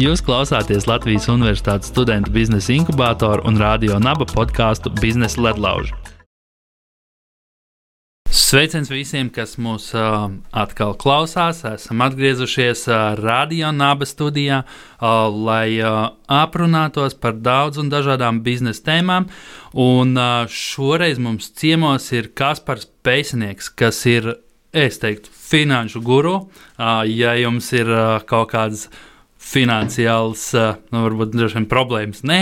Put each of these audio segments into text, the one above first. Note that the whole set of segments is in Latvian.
Jūs klausāties Latvijas Universitātes studentu biznesa inkubātoru un radio naba podkāstu biznesa ledlauži. Sveiciens visiem, kas mūs uh, atkal klausās. Esam atgriezušies uh, Radio Naba studijā, uh, lai uh, aprunātos par daudz un dažādām biznesa tēmām. Un uh, šoreiz mums ciemos ir Kaspars Peisnieks, kas ir, es teiktu, finanšu guru. Uh, ja jums ir uh, kaut kādas finansiāls, uh, nu, varbūt dažiem problēmas, nē,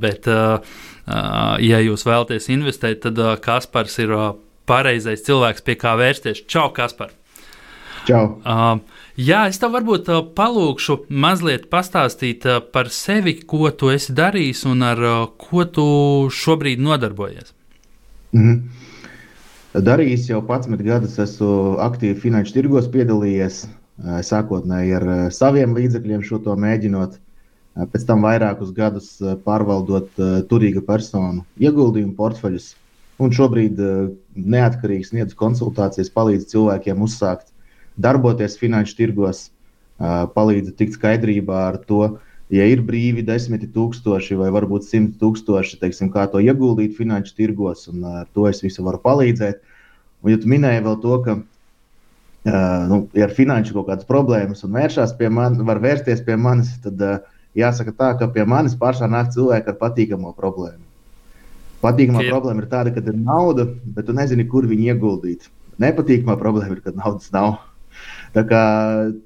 bet, ja jūs vēlaties investēt, tad Kaspars ir. Pareizais cilvēks, pie kā vērsties. Čau, Kaspar! Čau! Jā, es tev varbūt palūkšu mazliet pastāstīt par sevi, ko tu esi darījis un ar ko tu šobrīd nodarbojies. Mm -hmm. Darījis jau 11 gadus, esmu aktīvi finanšu tirgos piedalījies. Uh, sākotnēji ar saviem līdzekļiem šo to mēģinot, pēc tam vairākus gadus pārvaldot turīga personu ieguldījumu portfeļus. Un šobrīd neatkarīgi sniedz konsultācijas, palīdz cilvēkiem uzsākt darboties finanšu tirgos, palīdz tikt skaidrībā ar to, ja ir brīvi desmit tūkstoši vai varbūt simt tūkstoši, teiksim, kā to ieguldīt finanšu tirgos, un ar to es visu varu palīdzēt. Un, ja tu minēji vēl to, ka uh, nu, ja ir finanšu kaut kādas problēmas un vēršās pie manis, var vērsties pie manis, tad uh, jāsaka tā, ka pie manis pašā nāk cilvēki ar patīkamu problēmu. Patīkamā Tie... problēma ir tāda, ka ir nauda, bet tu nezini, kur viņu ieguldīt. Nepatīkamā problēma ir, ka naudas nav. Tā kā,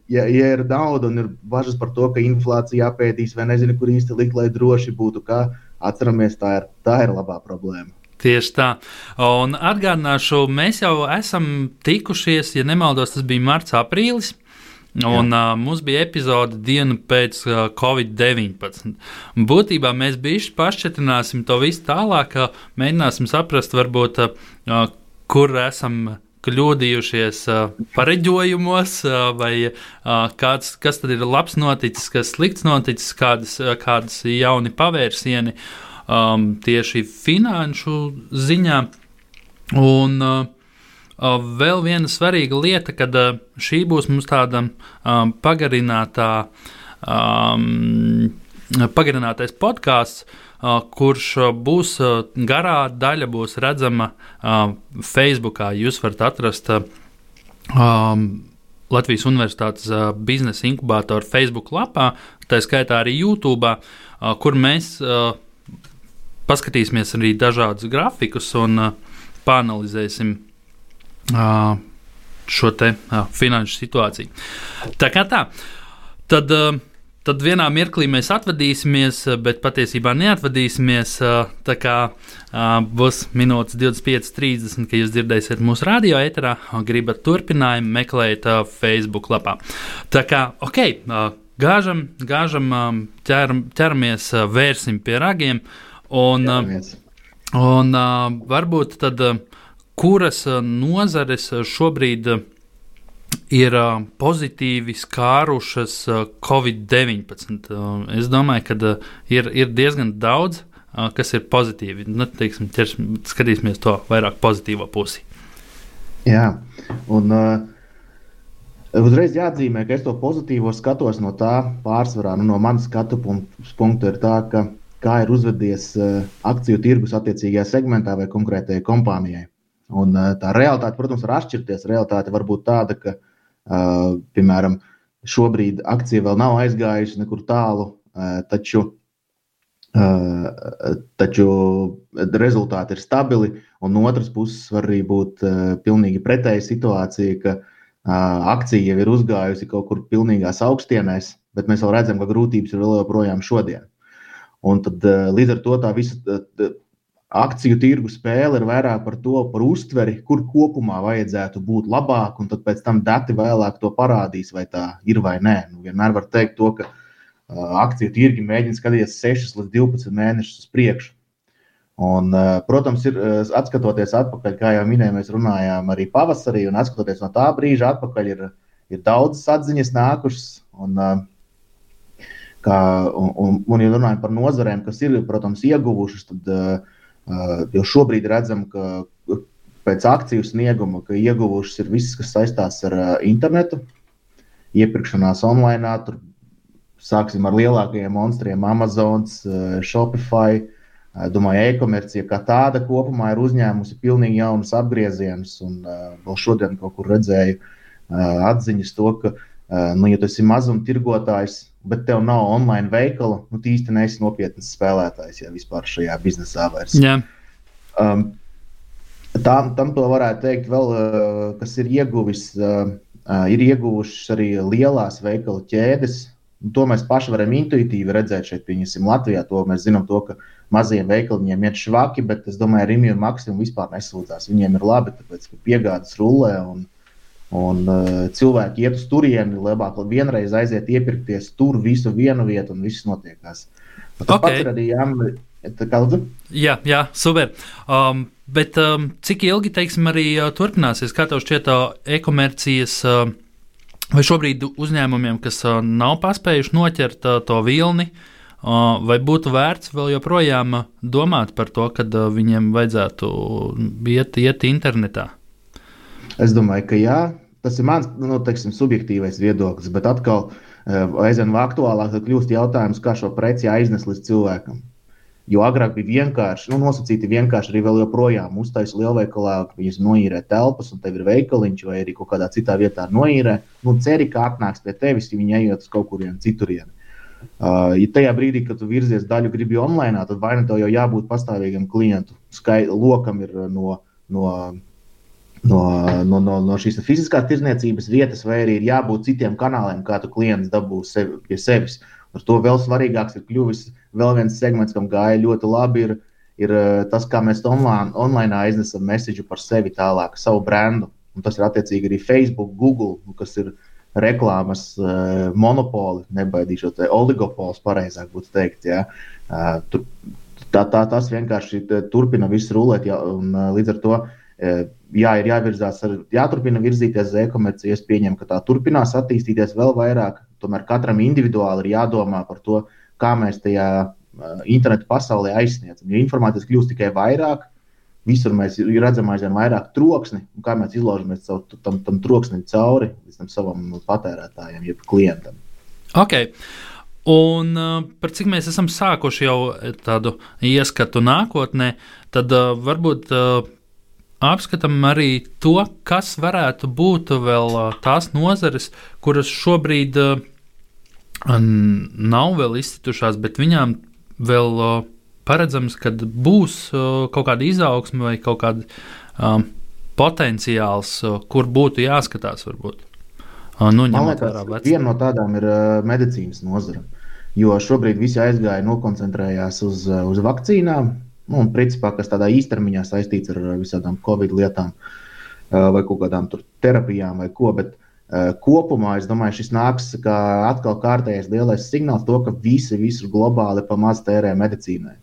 ja, ja ir nauda un ir bažas par to, ka inflācija apēdīs, vai nezinu, kur īsti likt, lai droši būtu, kā atceramies, tā ir, tā ir labā problēma. Tieši tā. Un atgādināšu, mēs jau esam tikušies, ja nemaldos, tas bija marts, aprīlis. Un, uh, mums bija epizode dienu pēc uh, Covid-19. Būtībā mēs bijuši pašķetrināsim to visu tālāk, uh, mēģināsim saprast, varbūt, uh, kur esam kļūdījušies uh, pareģojumos, uh, vai uh, kāds, kas tad ir labs noticis, kas slikts noticis, kādas, uh, kādas jauni pavērsieni um, tieši finanšu ziņā. Un, uh, Vēl viena svarīga lieta, kad šī būs mums tāda um, pagarinātā, um, pagarinātais podkāsts, uh, kurš būs uh, garā daļa, būs redzama uh, Facebook. Jūs varat atrast um, Latvijas Universitātes uh, biznesa inkubātoru Facebook lapā, tā skaitā arī YouTube, uh, kur mēs uh, paskatīsimies arī dažādus grafikus un uh, panalizēsim šo te finanšu situāciju. Tā kā tā, tad, tad vienā mirklī mēs atvadīsimies, bet patiesībā neatvadīsimies. Tā kā būs minūtes 25, 30, kad jūs dzirdēsiet mūsu radio eterā, gribat turpinājumu, meklējiet Facebook lapā. Tā kā, ok, gāžam, gāžam ķer, ķeramies, vērsim pie ragiem un, ķeramies. un varbūt tad kuras eh, nozares šobrīd ir pozitīvi skārušas Covid-19. Es domāju, ka ir, ir diezgan daudz, kas ir pozitīvi. Nu, teiksim, ķers, skatīsimies to vairāk pozitīvo pusi. Jā, un uh, uzreiz jāatzīmē, ka es to pozitīvo skatos no tā pārsvarā, nu, no manas skatu punkta, ir tā, ka kā ir uzvedies uh, akciju tirgus attiecīgajā segmentā vai konkrētajai kompānijai. Un, eh, tā realitāte, protams, var atšķirties. Realitāte var būt tāda, ka, uh, piemēram, šobrīd akcija vēl nav aizgājusi nekur tālu, taču, taču rezultāti ir stabili. Un no otras puses, var arī būt pilnīgi pretēja situācija, ka akcija jau ir uzgājusi kaut kur pilnīgās augstienēs, bet mēs vēl redzam, ka grūtības ir vēl joprojām šodien. Un tad, līdz ar to tā visa akciju tirgu spēle ir vairāk par to, par uztveri, kur kopumā vajadzētu būt labāk, un tad pēc tam dati vēlāk to parādīs, vai tā ir vai nē. Nu, vienmēr var teikt to, ka uh, akciju tirgi mēģina skatīties 6 līdz 12 mēnešus uz priekšu. Un, protams, ir atskatoties atpakaļ, kā jau minēju, mēs runājām arī pavasarī, un atskatoties no tā brīža atpakaļ, ir, ir daudzas atziņas nākušas. Un, uh, kā, un, un, un, ja runājam par nozarēm, kas ir, protams, ieguvušas, tad uh, Jo šobrīd redzam, ka pēc akciju snieguma ieguvušas ir viss, kas saistās ar internetu, iepirkšanās online, tur sāksim ar lielākajiem monstriem, Amazon, Shopify. Domāju, e-komercija kā tāda kopumā ir uzņēmusi pilnīgi jaunus apgriezienus. Un vēl šodien kaut kur redzēju atziņas to, ka, nu, ja tu esi mazumtirgotājs, bet tev nav online veikala, nu, īsti neesi nopietns spēlētājs, ja vispār šajā biznesā vairs. Yeah. Um, tam, tam to varētu teikt, vēl, kas ir ieguvis, ir ieguvušas arī lielās veikalu ķēdes To mēs paši varam intuitīvi redzēt šeit, pieņemsim, Latvijā. To mēs zinām, to, ka maziem veikaliņiem ir švaki, bet es domāju, Rīgā un Maksim vispār nesūdzās. Viņiem ir labi, tāpēc, ka piegādes rullē un, un uh, cilvēki iet uz turieni. Labāk vienreiz aiziet iepirkties tur visu vienu vietu un viss notiekās. Okay. arī jāmēģina. Jā, jā, super. Um, bet um, cik ilgi, teiksim, arī uh, turpināsies, kā tev šķiet, uh, e-komercijas uh, Vai šobrīd uzņēmumiem, kas nav paspējuši noķert to vilni, vai būtu vērts vēl joprojām domāt par to, kad viņiem vajadzētu iet, iet internetā? Es domāju, ka jā. Tas ir mans nu, teiksim, subjektīvais viedoklis, bet atkal aizvien aktuālāk kļūst jautājums, kā šo preci aiznes līdz cilvēkam. Jo agrāk bija vienkārši, nu, nosacīti vienkārši arī vēl joprojām uztaisīt lielveikalā, viņas noīrē telpas, un tev ir veikaliņš, vai arī kaut kādā citā vietā noīrē. Nu, ceri, ka atnāks pie tevis, ja viņi ejot uz kaut kurien citurien. Uh, ja tajā brīdī, kad tu virzies daļu gribi online, tad vai nu tev jau jābūt pastāvīgam klientu skai, lokam ir no, no, no, no, no, no šīs fiziskās tirdzniecības vietas, vai arī ir jābūt citiem kanāliem, kā tu klients dabūs sevi, pie sevis. Ar to vēl svarīgāks ir kļuvis vēl viens segments, kam gāja ļoti labi, ir, ir eh, tas, kā mēs online, online aiznesam mēsīju par sevi tālāk, savu brendu. Un tas ir attiecīgi arī Facebook, Google, kas ir reklāmas uh, monopoli, nebaidīšos, oligopols, pareizāk būtu teikt. Ja? Uh, tur, tā, tā, tas vienkārši turpina visu rulēt, ja, un uh, līdz ar to uh, jā, ir jāvirzās, ar, jāturpina virzīties uz e-komerciju. Es pieņemu, ka tā turpinās attīstīties vēl vairāk. Tomēr katram individuāli ir jādomā par to, kā mēs tajā interneta pasaulē aizsniedzam. Jo informācijas kļūst tikai vairāk, visur mēs redzam aizvien vairāk troksni, un kā mēs izlaužamies tam, tam troksnim cauri tam savam patērētājam, jeb klientam. Okay. Un par cik mēs esam sākuši jau tādu ieskatu nākotnē, tad varbūt apskatām arī to, kas varētu būt vēl tās nozares, kuras šobrīd nav vēl izcitušās, bet viņām vēl paredzams, ka būs kaut kāda izaugsme vai kaut kāda potenciāls, kur būtu jāskatās. Varbūt. Nu, Man liekas, viena no tādām ir medicīnas nozara. Jo šobrīd visi aizgāja, nokoncentrējās uz, uz vakcīnām, nu, principā, kas tādā īstermiņā saistīts ar visādām covid lietām vai kaut kādām terapijām vai ko. Bet, kopumā es domāju, šis nāks kā atkal kārtējais lielais signāls, to, ka visi visur globāli pamazs tērē medicīnai.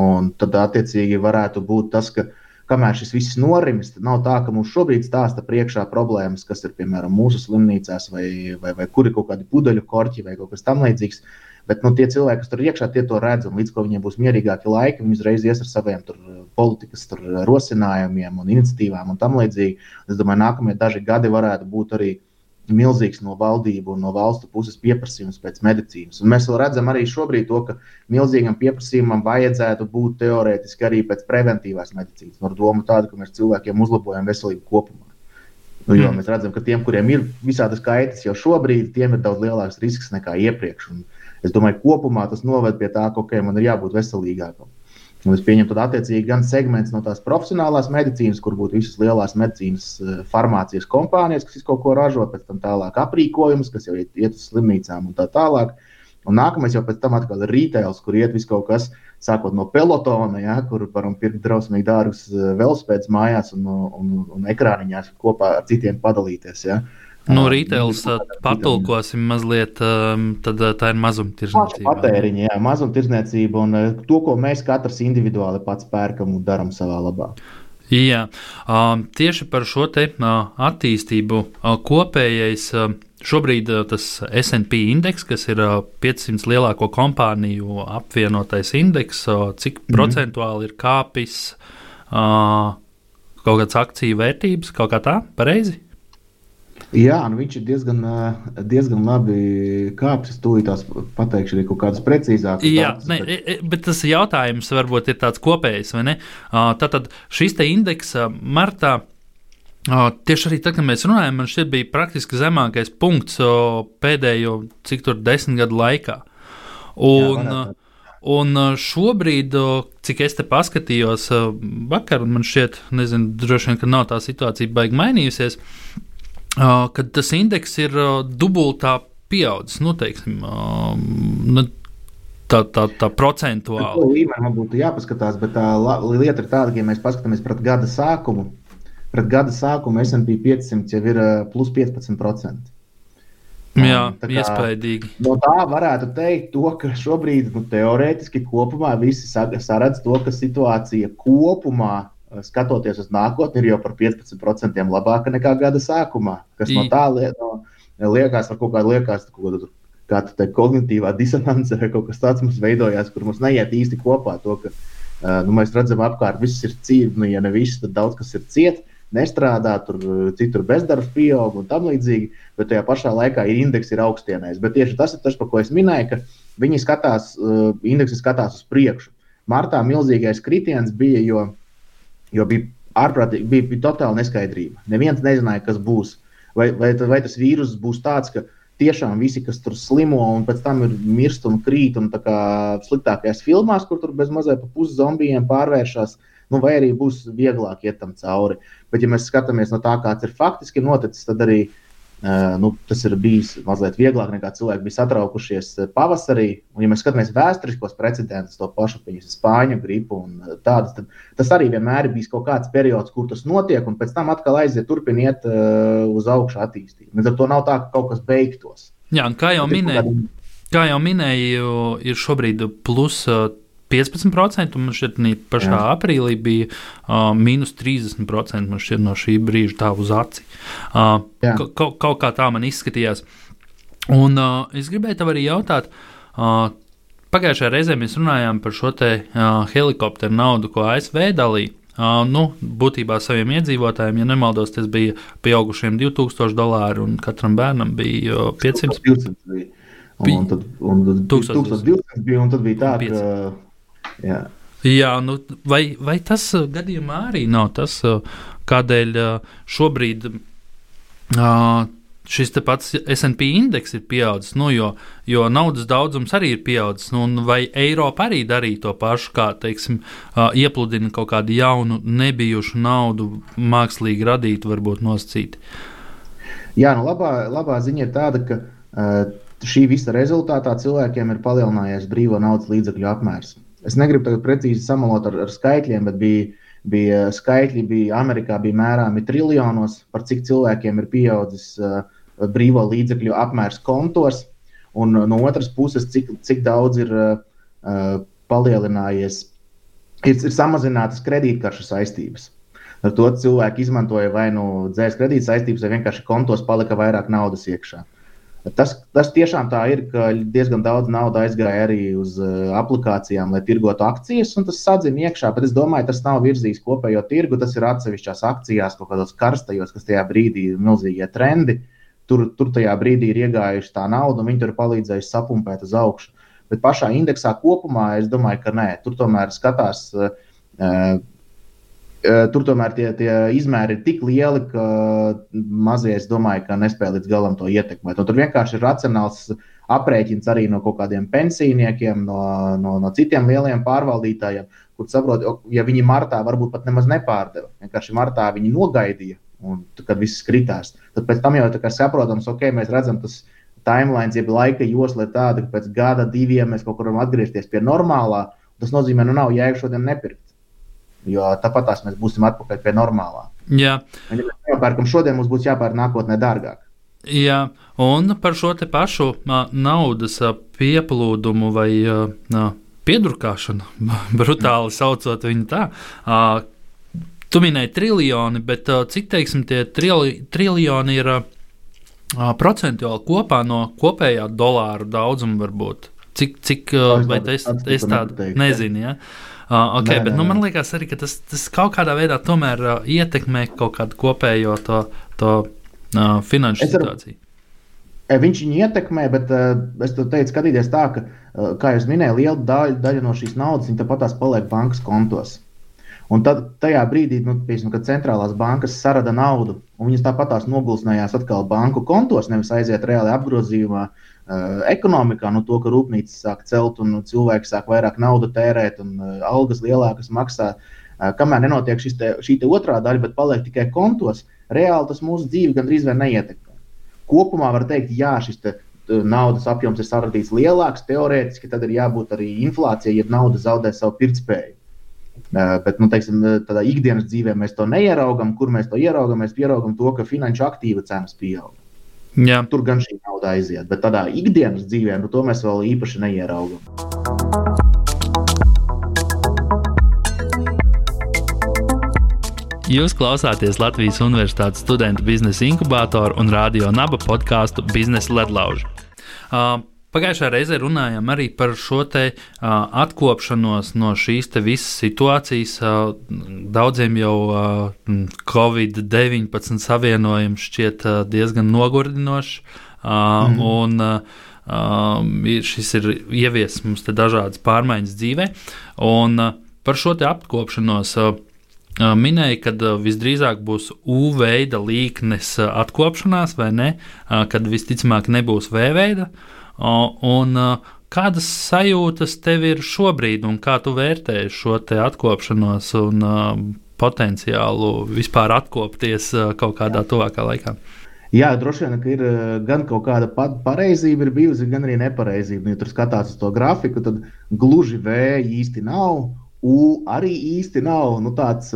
Un tad, attiecīgi, varētu būt tas, ka kamēr šis viss norimis, tad nav tā, ka mums šobrīd stāsta priekšā problēmas, kas ir piemēram mūsu slimnīcās, vai, vai, vai kur ir kaut kādi pudeļu korķi vai kaut kas tamlīdzīgs. Bet nu, tie cilvēki, kas tur iekšā, tie to redz, un līdz ko viņiem būs mierīgāki laiki, viņi uzreiz ies ar saviem tur, politikas tur, rosinājumiem un iniciatīvām un tam līdzīgi. Es domāju, nākamie daži gadi varētu būt arī milzīgs no valdību un no valstu puses pieprasījums pēc medicīnas. Un mēs redzam arī šobrīd to, ka milzīgam pieprasījumam vajadzētu būt teorētiski arī pēc preventīvās medicīnas. Ar domu tādu, ka mēs cilvēkiem uzlabojam veselību kopumā. Nu, jo mm. mēs redzam, ka tiem, kuriem ir visādas kaitas jau šobrīd, tiem ir daudz lielāks risks nekā iepriekš. Un Es domāju, kopumā tas noved pie tā, ka okay, man ir jābūt veselīgākam. Un es pieņemu, tad attiecīgi gan segments no tās profesionālās medicīnas, kur būtu visas lielās medicīnas eh, farmācijas kompānijas, kas kaut ko ražo, pēc tam tālāk aprīkojums, kas jau iet, iet uz slimnīcām un tā tālāk. Un nākamais jau pēc tam atkal ir retails, kur iet viss kaut kas, sākot no pelotona, ja, kur varam pirkt drausmīgi dārgus eh, velospēdus mājās un, un, un ekrāniņās kopā ar citiem padalīties. Ja. Uh, Nu, rītēls patulkosim mazliet, tad tā ir mazumtirdzniecība. Patēriņa, jā, mazumtirdzniecība un to, ko mēs katrs individuāli pats pērkam un darām savā labā. Jā, tieši par šo te attīstību kopējais. Šobrīd tas SP indeks, kas ir 500 lielāko kompāniju apvienotais indeks, cik mm. procentuāli ir kāpis kaut kādas akciju vērtības, kaut kā tā, pareizi? Jā, nu viņš ir diezgan, diezgan labi kāpis. Tūlīt tās pateikšu arī kaut kādas precīzākas. Jā, datus, ne, bet... bet tas jautājums varbūt ir tāds kopējs, vai ne? Tātad šis te indeks martā. Tieši arī tad, kad mēs runājam, man šķiet, bija praktiski zemākais punkts pēdējo, cik tur desmit gadu laikā. Un, Jā, un šobrīd, cik es te paskatījos, vakar man šķiet, nezinu, droši vien, ka nav tā situācija baigi mainījusies kad tas indeks ir dubultā pieaudzis. Nu, teiksim, nu, tā, tā, tā procentuāli. Tā līmenī man būtu jāpaskatās, bet tā lieta ir tāda, ka, ja mēs paskatāmies pret gada sākumu, pret gada sākumu SP 500 jau ir plus 15%. Jā, tā kā, iespaidīgi. No tā varētu teikt, to, ka šobrīd nu, teorētiski kopumā visi saredz to, ka situācija kopumā skatoties uz nākotni, ir jau par 15% labāka nekā gada sākumā. Kas no tā no, liekas, ar kaut kādu liekas, kaut kādu, kā tā kognitīvā disonance vai kaut kas tāds mums veidojās, kur mums neiet īsti kopā to, ka nu, mēs redzam apkārt, viss ir ciet, nu, ja ne viss, tad daudz kas ir ciet. Nestrādā, tur citur bezdarbs pieaug un tam līdzīgi, bet tajā pašā laikā ir indeks ir augstienējis. Bet tieši tas ir tas, par ko es minēju, ka viņi skatās, indeksi skatās uz priekšu. Martā milzīgais kritiens bija, jo jo bija ārprātīgi, bija, bija totāla neskaidrība. Neviens nezināja, kas būs. Vai, vai, vai tas vīrus būs tāds, ka tiešām visi, kas tur slimo un pēc tam ir mirst un krīt, un tā kā sliktākajās filmās, kur tur bez mazliet pa puszombijiem pārvēršas, nu, vai arī būs vieglāk iet tam cauri. Bet, ja mēs skatāmies no tā, kāds ir faktiski noticis, tad arī Uh, nu, tas ir bijis mazliet vieglāk nekā cilvēki bija satraukušies pavasarī. Un, ja mēs skatāmies vēsturiskos precedentus, to pašu pieņemsim spāņu gripu un tādas, tad tas arī vienmēr ir bijis kaut kāds periods, kur tas notiek, un pēc tam atkal aiziet, turpiniet uz augšu attīstību. Līdz ar to nav tā, ka kaut kas beigtos. Jā, kā jau minēju, kā jau minēju, ir šobrīd plus. Uh, 15%, un man ka pašā Jā. aprīlī bija uh, mīnus 30% šķiet, no šī brīža tā uz aci. Uh, ka, kaut kā tā man izskatījās. Un uh, es gribēju tev arī jautāt, uh, pagājušajā reizē mēs runājām par šo te uh, helikopteru naudu, ko ASV dalīja. Uh, nu, būtībā saviem iedzīvotājiem, ja nemaldos, tas bija pieaugušiem 2000 dolāru, un katram bērnam bija 500. 500 un, un tad, un tad 1200 bija, un tad bija tā, 5. ka Jā. Jā, nu, vai, vai tas uh, gadījumā arī nav tas, uh, kādēļ uh, šobrīd šis pats SP indeks ir pieaudzis, nu, jo, jo naudas daudzums arī ir pieaudzis. Nu, vai Eiropa arī darīja to pašu, kā teiksim, iepludina kaut kādu jaunu, nebijušu naudu, mākslīgi radītu, varbūt nosacītu? Jā, nu, labā, labā ziņa ir tāda, ka uh, šī visa rezultātā cilvēkiem ir palielinājies brīvo naudas līdzekļu apmērs. Es negribu tagad precīzi samalot ar, ar skaitļiem, bet bija, bija skaitļi, bija Amerikā bija mērāmi triljonos, par cik cilvēkiem ir pieaudzis uh, brīvo līdzekļu apmērs kontos, un no otras puses, cik, cik daudz ir uh, palielinājies, ir, ir samazinātas kredītkaršu saistības. Ar to cilvēki izmantoja vai nu dzēs kredīt saistības, vai vienkārši kontos palika vairāk naudas iekšā. Tas, tas tiešām tā ir, ka diezgan daudz naudas aizgāja arī uz uh, aplikācijām, lai tirgotu akcijas, un tas sadzina iekšā. Bet es domāju, tas nav virzījis kopējo tirgu. Tas ir atsevišķās akcijās, kaut kādos karstajos, kas tajā brīdī ir milzīgie trendi. Tur, tur tajā brīdī ir iegājuši tā nauda, un viņi tur palīdzējuši sapumpēt uz augšu. Bet pašā indeksā kopumā es domāju, ka nē, tur tomēr skatās. Uh, Eh, tur tomēr tie, tie izmēri ir tik lieli, ka mazie, es domāju, ka nespēja līdz galam to ietekmēt. Un tur vienkārši ir racionāls aprēķins arī no kaut kādiem pensijniekiem, no, no, no citiem lieliem pārvaldītājiem, kur saprot, ja viņi martā varbūt pat nemaz nepārdeva. Vienkārši martā viņi nogaidīja, un kad viss kritās. Tad pēc tam jau tā kā saprotams, ok, mēs redzam, tas timelines, jeb laika josla ir tāda, ka pēc gada, diviem mēs kaut kur varam atgriezties pie normālā. Tas nozīmē, ka nu nav jēga šodien nepirkt. Jo tāpat tās mēs būsim atpakaļ pie normālā. Jā. Ja mēs nopērkam šodien, mums būs jāpērk nākotnē dārgāk. Jā, un par šo pašu naudas pieplūdumu vai piedrukāšanu, brutāli saucot viņu tā. Tu minēji triljoni, bet cik teiksim, tie trili, triljoni ir procentuāli kopā no kopējā dolāra daudzuma varbūt? Cik, cik vai es, es tādu nezinu? Ja? Uh, okay, nē, bet nē, nu, man liekas, arī tas, tas kaut kādā veidā tomēr uh, ietekmē kaut kādu kopējo to, to uh, finanšu situāciju? Viņš viņu ietekmē, bet uh, es teicu, skatīties tā, ka, uh, kā jau minēju, liela daļa, daļa no šīs naudas tāpat tās paliek bankas kontos. Un tad, tajā brīdī, nu, piemēram, kad centrālās bankas sarada naudu, un viņas tāpat tās nogulsnējās atkal banku kontos, nevis aiziet reāli apgrozījumā, uh, ekonomikā, no nu, to, ka rūpnīcas sāk celt un cilvēki sāk vairāk naudu tērēt un uh, algas lielākas maksā. Uh, kamēr nenotiek te, šī te otrā daļa, bet paliek tikai kontos, reāli tas mūsu dzīvi gandrīz neietekmē. Kopumā var teikt, jā, šis te, naudas apjoms ir saradīts lielāks, teorētiski tad ir jābūt arī inflācijai, ja nauda zaudē savu pirktspēju. Bet, nu, teiksim, tādā ikdienas dzīvē mēs to neieraugām. Kur mēs to ieraugām? Mēs ieraugām to, ka finanšu aktīva cenas pieaug. Jā. Tur gan šī nauda aiziet, bet tādā ikdienas dzīvē nu, to mēs vēl īpaši neieraugām. Jūs klausāties Latvijas Universitātes studentu biznesa inkubatoru un radio naba podkāstu Biznesa ledlauži. Uh, Pagājušā reizē runājām arī par šo te, uh, atkopšanos no šīs visas situācijas. Uh, daudziem jau uh, Covid-19 savienojums šķiet uh, diezgan nogurdinošs. Uh, mm. un, uh, šis ir ieviesis mums dažādas pārmaiņas dzīvē. Un, uh, par šo atkopšanos uh, minēja, ka visdrīzāk būs U veida līknes atkopšanās, vai ne? Kad visticamāk nebūs V veida. Uh, Un kādas sajūtas tev ir šobrīd, un kā tu vērtē šo atkopšanos un potenciālu vispār atkopties kaut kādā tuvākā laikā? Jā, droši vien, ir gan kaut kāda pareizība, ir bijusi, gan arī nepareizība. Ja tur skatās uz to grafiku, tad gluži V īsti nav, U arī īsti nav. Nu, tāds,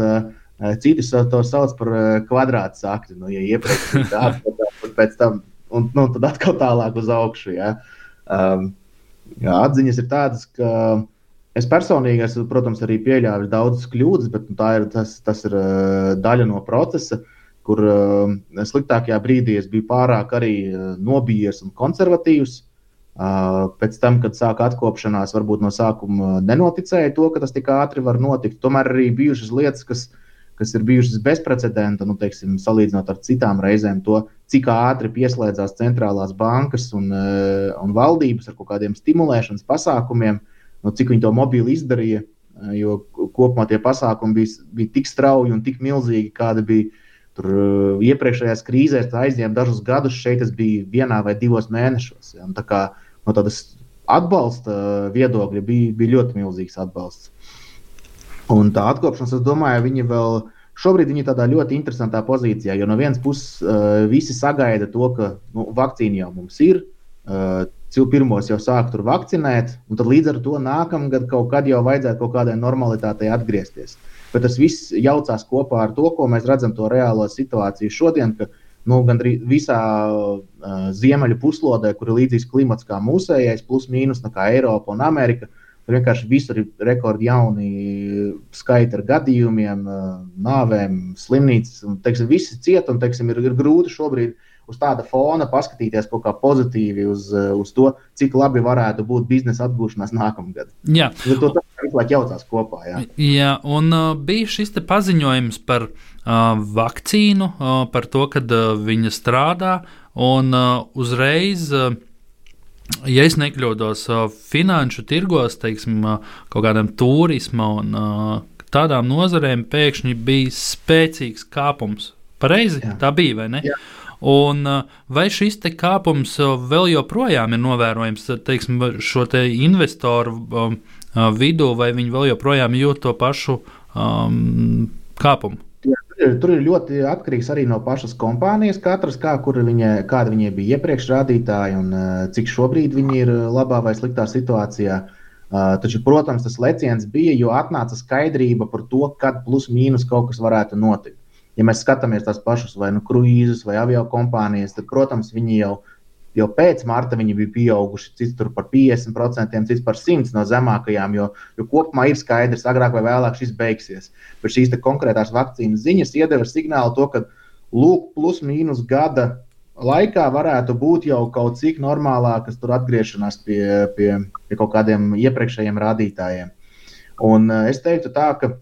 Citi to sauc par kvadrātu sakti. Nu, ja iepriekš bija tāds, tad pēc tam un nu, tad atkal tālāk uz augšu. Ja. Um, jā, atziņas ir tādas, ka es personīgi, esmu, protams, arī pieļāvis daudzas kļūdas, bet nu, ir, tas, tas ir uh, daļa no procesa, kur uh, sliktākajā brīdī es biju pārāk arī uh, nobijies un konservatīvs. Uh, pēc tam, kad sāka atkopšanās, varbūt no sākuma nenoticēja to, ka tas tik ātri var notikt. Tomēr arī bijušas lietas, kas uh, kas ir bijušas bezprecedenta, nu, teiksim, salīdzinot ar citām reizēm, to, cik ātri pieslēdzās centrālās bankas un, eh, un valdības ar kaut kādiem stimulēšanas pasākumiem, nu, cik viņi to mobili izdarīja. Eh, jo kopumā tie pasākumi bija, bija tik strauji un tik milzīgi, kādi bija tur eh, iepriekšējās krīzēs. Tā aizņēma dažus gadus, šeit tas bija vienā vai divos mēnešos. Ja? Tā kā no tādas atbalsta viedokļa bija, bija ļoti milzīgs atbalsts. Un tā atkopšanās, es domāju, viņi vēl šobrīd viņi tādā ļoti interesantā pozīcijā, jo no vienas puses uh, visi sagaida to, ka nu, vakcīna jau mums ir. Uh, Pirmos jau sāk tur vakcinēt, un tad līdz ar to nākamgad kaut kad jau vajadzētu kaut kādai normalitātei atgriezties. Bet tas viss jaucās kopā ar to, ko mēs redzam, to reālo situāciju šodien, ka nu, gandrīz visā uh, ziemeļu puslodē, kur ir līdzīgs klimats kā mūsējais, plus mīnus kā Eiropa un Amerika, uh, Tur vienkārši visur ir rekordi jauni skaiti ar gadījumiem, nāvēm, slimnīcas. Un, teiksim, visi ciet un teiksim, ir, ir grūti šobrīd uz tāda fona paskatīties kaut kā pozitīvi uz, uz to, cik labi varētu būt biznesa atgūšanās nākamgad. Jā, to tas visu laiku jaucās kopā. Jā, jā un uh, bija šis paziņojums par uh, vakcīnu, uh, par to, ka uh, viņa strādā, un uh, uzreiz. Uh, ja es nekļūdos, finanšu tirgos, teiksim, kaut kādam turisma un tādām nozarēm pēkšņi bija spēcīgs kāpums. Pareizi, Jā. tā bija, vai ne? Jā. Un vai šis kāpums vēl joprojām ir novērojams teiksim, šo te investoru vidū, vai viņi vēl joprojām jūt to pašu um, kāpumu? Tur ir ļoti atkarīgs arī no pašas kompānijas. Katras, kā, viņa, kāda viņai bija iepriekš rādītāji un uh, cik šobrīd viņi ir labā vai sliktā situācijā. Uh, taču, protams, tas leciens bija, jo atnāca skaidrība par to, kad plus mīnus kaut kas varētu notikt. Ja mēs skatāmies tās pašas vai nu kruīzus vai avio kompānijas, tad, protams, viņi jau ir Jau pēc marta viņi bija pieauguši, cits par 50%, cits par 100% no zemākajām, jo, jo kopumā ir skaidrs, agrāk vai vēlāk šis beigsies. Bet šīs konkrētās vakcīnas ziņas iedeva signālu to, ka lūk, plus mīnus gada laikā varētu būt jau kaut cik normālākas atgriešanās pie, pie, pie kaut kādiem iepriekšējiem rādītājiem. Un eh, es teiktu tā, ka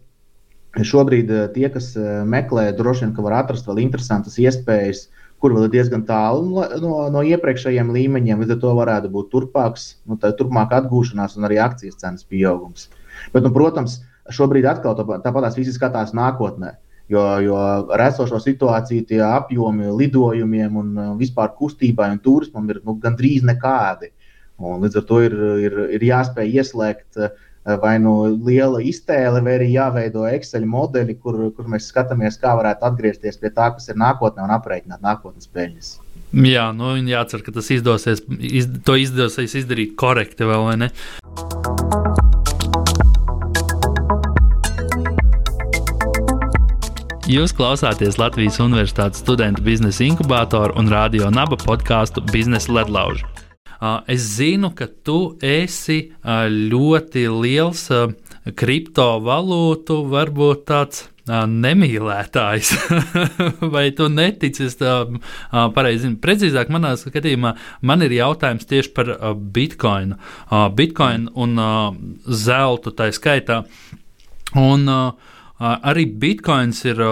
šobrīd eh, tie, kas eh, meklē, droši vien var atrast vēl interesantas iespējas kur vēl ir diezgan tālu no, no, iepriekšējiem līmeņiem. Līdz ar to varētu būt turpāks, nu, turpmāk atgūšanās un arī akcijas cenas pieaugums. Bet, nu, protams, šobrīd atkal tāpat tās visi skatās nākotnē. Jo, jo ar esošo situāciju tie apjomi lidojumiem un vispār kustībai un turismam ir nu, gandrīz nekādi. Un līdz ar to ir, ir, ir jāspēj ieslēgt uh, vai nu liela iztēle, vai arī jāveido Excel modeļi, kur, kur mēs skatāmies, kā varētu atgriezties pie tā, kas ir nākotnē un aprēķināt nākotnes peļņas. Jā, nu, jācer, ka tas izdosies, iz, to izdosies izdarīt korekti vēl, vai ne? Jūs klausāties Latvijas Universitātes studentu biznesa inkubatoru un radio naba podkāstu Biznesa ledlaužu. Es zinu, ka tu esi ļoti liels kriptovalūtu, varbūt tāds nemīlētājs. Vai tu netici tam pareizi? Precīzāk, manā skatījumā, man ir jautājums tieši par bitkoinu. Bitcoin un zeltu tā skaitā. Un arī bitkoins ir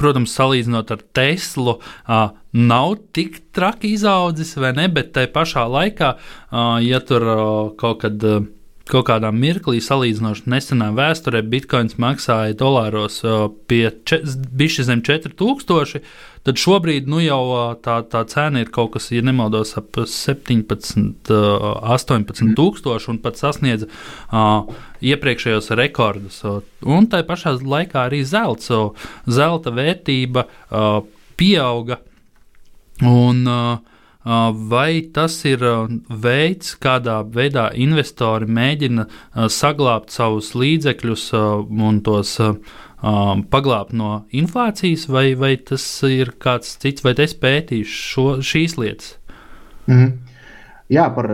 protams, salīdzinot ar Teslu, uh, nav tik traki izaudzis, vai ne? Bet tajā pašā laikā, uh, ja tur uh, kaut kad. Uh, kaut kādā mirklī, salīdzinoši nesenā vēsturē, bitkoins maksāja dolāros pie bišķi zem 4000, tad šobrīd nu, jau tā, tā cena ir kaut kas, ja nemaldos, ap 17, 18 tūkstoši un pat sasniedz uh, iepriekšējos rekordus. Un tā pašā laikā arī zelts, zelta vērtība uh, pieauga. Un, uh, Vai tas ir veids, kādā veidā investori mēģina saglabāt savus līdzekļus un tos paglābt no inflācijas, vai, vai tas ir kāds cits, vai es pētīšu šo, šīs lietas? Mm -hmm. Jā, par,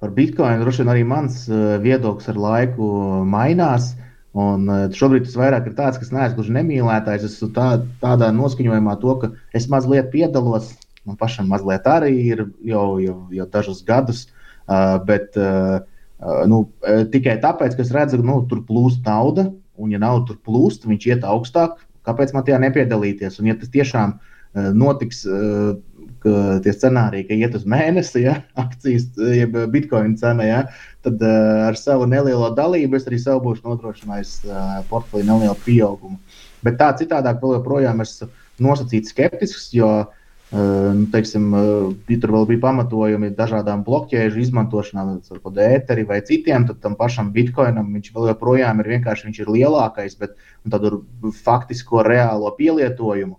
par bitkoinu droši vien arī mans viedoklis ar laiku mainās. Un šobrīd tas vairāk ir tāds, kas neesmu gluži nemīlētājs. Es esmu tā, tādā noskaņojumā, to, ka es mazliet piedalos Man pašam mazliet arī ir jau, jau, jau dažus gadus, uh, bet uh, nu, tikai tāpēc, ka es redzu, ka nu, tur plūst nauda, un ja nauda tur plūst, viņš iet augstāk. Kāpēc man tajā nepiedalīties? Un, ja tas tiešām uh, notiks, uh, ka tie scenāriji, ka iet uz mēnesi, ja, akcijas, jeb bitkoina cena, ja, tad ar savu nelielo dalību es arī sev būšu nodrošinājis portfeļu nelielu pieaugumu. Bet tā citādāk vēl joprojām esmu nosacīts skeptisks, jo uh, Nu, teiksim, tur vēl bija pamatojumi dažādām blokķēžu izmantošanām, varbūt ēteri vai citiem. Tad tam pašam bitkoinam viņš vēl joprojām ir vienkārši viņš ir lielākais, bet tādu faktisko reālo pielietojumu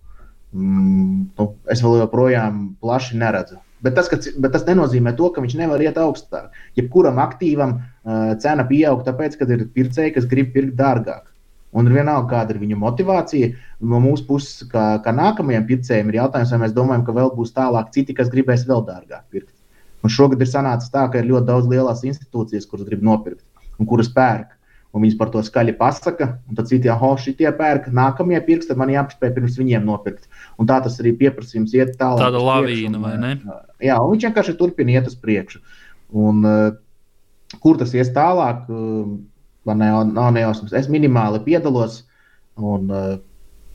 mm, nu, es vēl joprojām plaši neredzu. Bet tas, ka, bet tas nenozīmē to, ka viņš nevar iet augstāk. Jebkuram aktīvam uh, cena pieaug, tāpēc, ka ir pircēji, kas grib pirkt dārgāk. Un vienalga, kāda ir viņu motivācija. No mūsu puses, kā, kā nākamajam pircējam, ir jautājums, vai mēs domājam, ka vēl būs tālāk citi, kas gribēs vēl dārgāk pirkt. Un šogad ir sanācis tā, ka ir ļoti daudz lielās institūcijas, kuras grib nopirkt un kuras pērk. Un viņas par to skaļi pasaka, un tad citi, ah, šitie pērk, nākamie pirks, tad man jāpaspēj pirms viņiem nopirkt. Un tā tas arī pieprasījums iet tālāk. Tāda lavīna, vai ne? Jā, un viņš vienkārši turpina iet uz priekšu. Un, uh, kur tas ies tālāk? Uh, Man nav, nav nejausmas. Es minimāli piedalos, un uh,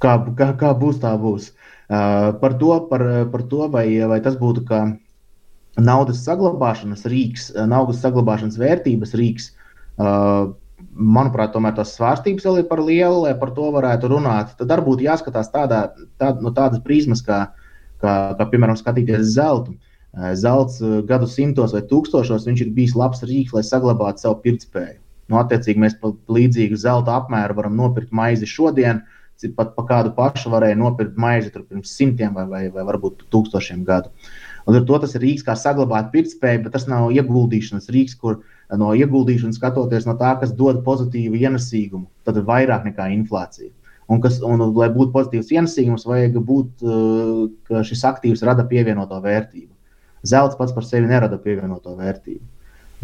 kā, kā, kā būs, tā būs. Uh, par to, par, par to vai, vai tas būtu kā naudas saglabāšanas rīks, naudas saglabāšanas vērtības rīks. Manuprāt, tomēr tās svārstības vēl ir par lielu, lai par to varētu runāt. Tad arī būtu jāskatās tādā, tā, no tādas prizmas, kā, kā, kā piemēram, skatīties zeltu. Zelts gadsimtos vai tūkstošos viņš ir bijis labs rīks, lai saglabātu savu pirktspēju. Nu, attiecīgi, mēs par līdzīgu zelta apmēru varam nopirkt maizi šodien, pat pa kādu pašu varēja nopirkt maizi pirms simtiem vai, vai, vai varbūt tūkstošiem gadu. Un ar to tas ir rīks, kā saglabāt pirktspēju, bet tas nav ieguldīšanas rīks, kur no ieguldīšanas skatoties no tā, kas dod pozitīvu ienesīgumu, tad ir vairāk nekā inflācija. Un, kas, un, lai būtu pozitīvs ienesīgums, vajag būt, ka šis aktīvs rada pievienoto vērtību. Zelts pats par sevi nerada pievienoto vērtību.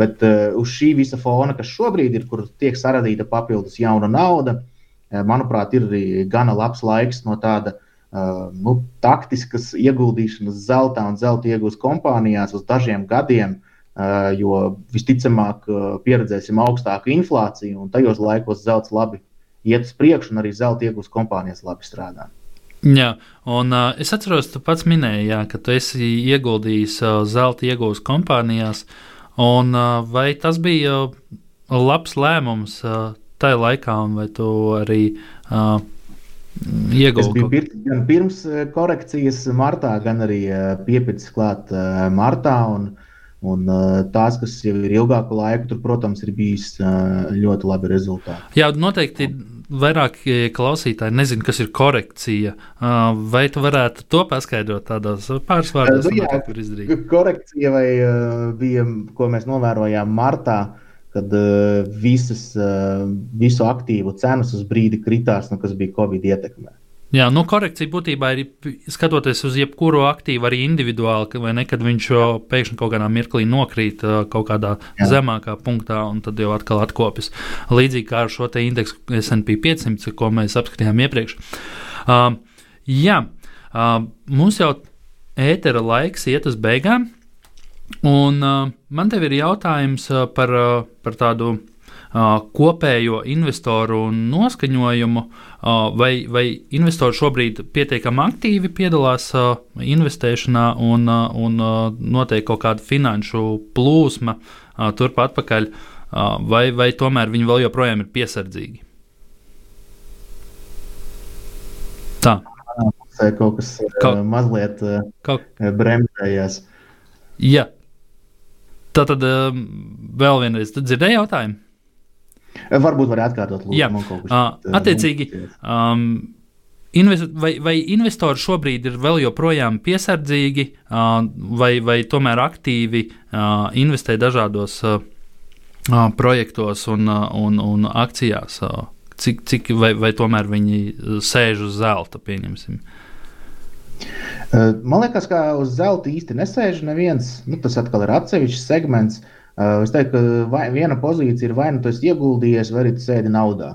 Bet uh, uz šī visa fona, kas šobrīd ir, kur tiek saradīta papildus jauna nauda, uh, manuprāt, ir arī gana labs laiks no tāda uh, nu, taktiskas ieguldīšanas zeltā un zelta iegūst kompānijās uz dažiem gadiem. Uh, jo visticamāk, uh, pieredzēsim augstāku inflāciju, un tajos laikos zelts labi iet uz priekšu, un arī zelta iegūst kompānijas labi strādā. Jā, un uh, es atceros, tu pats minēji, jā, ka tu esi ieguldījis uh, zelta iegūs kompānijās, un vai tas bija labs lēmums tajā laikā, vai tu arī uh, ieguldīji? Es biju pir gan pirms korekcijas martā, gan arī piepildījis klāt martā. Un, Un, tās, kas jau ir ilgāku laiku, tur, protams, ir bijis ļoti labi rezultāti. Jā, noteikti vairāki klausītāji nezina, kas ir korekcija. Vai tu varētu to paskaidrot tādos pāris vārdos, nu, jā, kur izdarīt? Korekcija vai, bija, ko mēs novērojām martā, kad visas, visu aktīvu cenas uz brīdi kritās, nu, kas bija Covid ietekmē. Jā, nu, korekcija būtībā ir skatoties uz jebkuru aktīvu, arī individuāli, vai ne, kad viņš pēkšņi kaut kādā mirklī nokrīt kaut kādā Jā. zemākā punktā, un tad jau atkal atkopjas. Līdzīgi kā ar šo te indeksu SP 500, ko mēs apskatījām iepriekš. Uh, jā, uh, mums jau ētera laiks iet uz beigām, un uh, man te ir jautājums par, uh, par tādu kopējo investoru noskaņojumu, vai, vai investori šobrīd pietiekami aktīvi piedalās investēšanā un, un notiek kaut kāda finanšu plūsma turp atpakaļ, vai, vai tomēr viņi vēl joprojām ir piesardzīgi? Tā. Kaut kas kaut, mazliet kaut... bremzējās. Jā. Tā tad vēl vienreiz dzirdēju jautājumu. Varbūt var atkārtot, lūdzu, Jā, kas, uh, attiecīgi. Um, Invest, vai, vai investori šobrīd ir vēl joprojām piesardzīgi, uh, vai, vai tomēr aktīvi uh, investē dažādos uh, projektos un, un, un akcijās? Cik, cik, vai, vai tomēr viņi sēž uz zelta, pieņemsim? Man liekas, ka uz zelta īsti nesēž neviens. Nu, tas atkal ir atsevišķs segments. Uh, Eh, es teiktu, ka vai, viena pozīcija ir vai nu esi ieguldījies, vai arī tu sēdi naudā.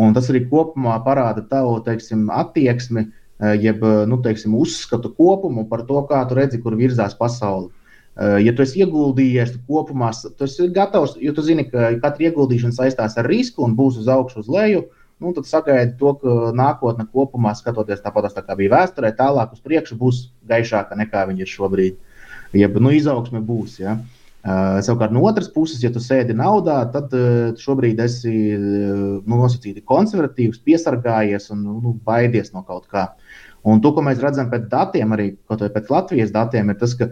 Un tas arī kopumā parāda tavu teiksim, attieksmi, eh, jeb eh, nu, teiksim, uzskatu kopumu par to, kā tu redzi, kur virzās pasaule. Ja tu esi ieguldījies, tu kopumā tu esi gatavs, jo tu zini, ka katra ieguldīšana saistās ar risku un būs uz augšu, uz leju. Nu, tad sagaidi to, ka nākotne kopumā, skatoties tāpat tā kā bija vēsturē, tālāk uz priekšu būs gaišāka nekā viņa ir šobrīd. Jeb nu, izaugsme būs. Ja? Uh, Uh, savukārt, no otras puses, ja tu sēdi naudā, tad uh, šobrīd esi uh, nu, nosacīti konservatīvs, piesargājies un nu, baidies no kaut kā. Un to, ko mēs redzam pēc datiem, arī pēc Latvijas datiem, ir tas, ka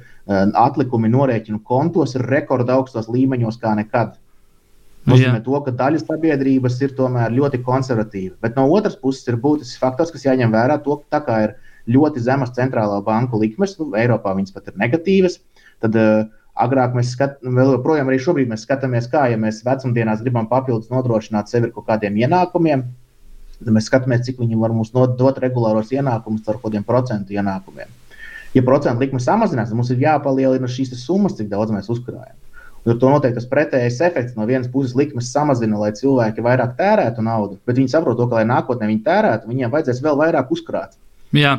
atlikumi norēķinu kontos ir rekorda augstos līmeņos kā nekad. Tas nozīmē, to, ka daļa sabiedrības ir tomēr ļoti konservatīva. Bet no otras puses ir būtisks faktors, kas jāņem vērā, to, ka tā kā ir ļoti zemas centrālā banku likmes, nu, Eiropā viņas pat ir negatīvas. Tad, uh, Agrāk mēs skatāmies, arī šobrīd mēs skatāmies, kā ja mēs vecumdienās gribam papildus nodrošināt sevi ar kaut kādiem ienākumiem. Tad mēs skatāmies, cik viņi var mums dot regulāros ienākumus ar kaut kādiem procentu ienākumiem. Ja procentu likme samazinās, tad mums ir jāpalielina šīs summas, cik daudz mēs uzkrājam. Ar to noteikti tas pretējais efekts no vienas puses likmes samazina, lai cilvēki vairāk tērētu naudu, bet viņi saprot to, ka, lai nākotnē viņi tērētu, viņiem vajadzēs vēl vairāk uzkrāt. Jā.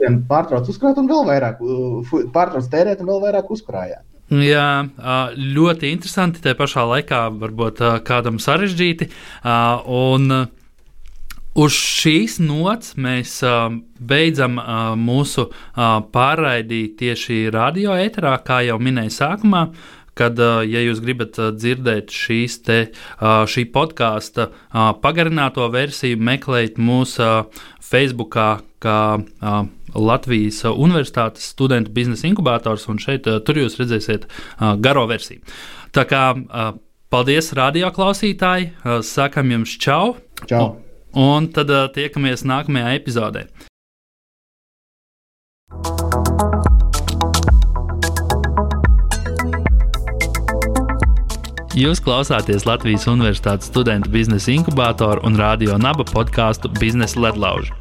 Īstenībā pārtrauc uzkrāt un vēl vairāk, pārtrauc tērēt un vēl vairāk uzkrājāt. Jā, ļoti interesanti. Tā pašā laikā varbūt kādam sarežģīti. Un uz šīs nots mēs beidzam mūsu pārraidi tieši radio eterā, kā jau minēju sākumā kad, ja jūs gribat dzirdēt šīs te, šī podkāsta pagarināto versiju, meklējiet mūsu Facebook, kā Latvijas Universitātes studentu biznesa inkubators, un šeit tur jūs redzēsiet garo versiju. Tā kā paldies, radio klausītāji! Sakam jums čau! čau. Un tad tiekamies nākamajā epizodē. Jūs klausāties Latvijas Universitātes studentu biznesa inkubatoru un radio naba podkāstu Biznesa ledlauži.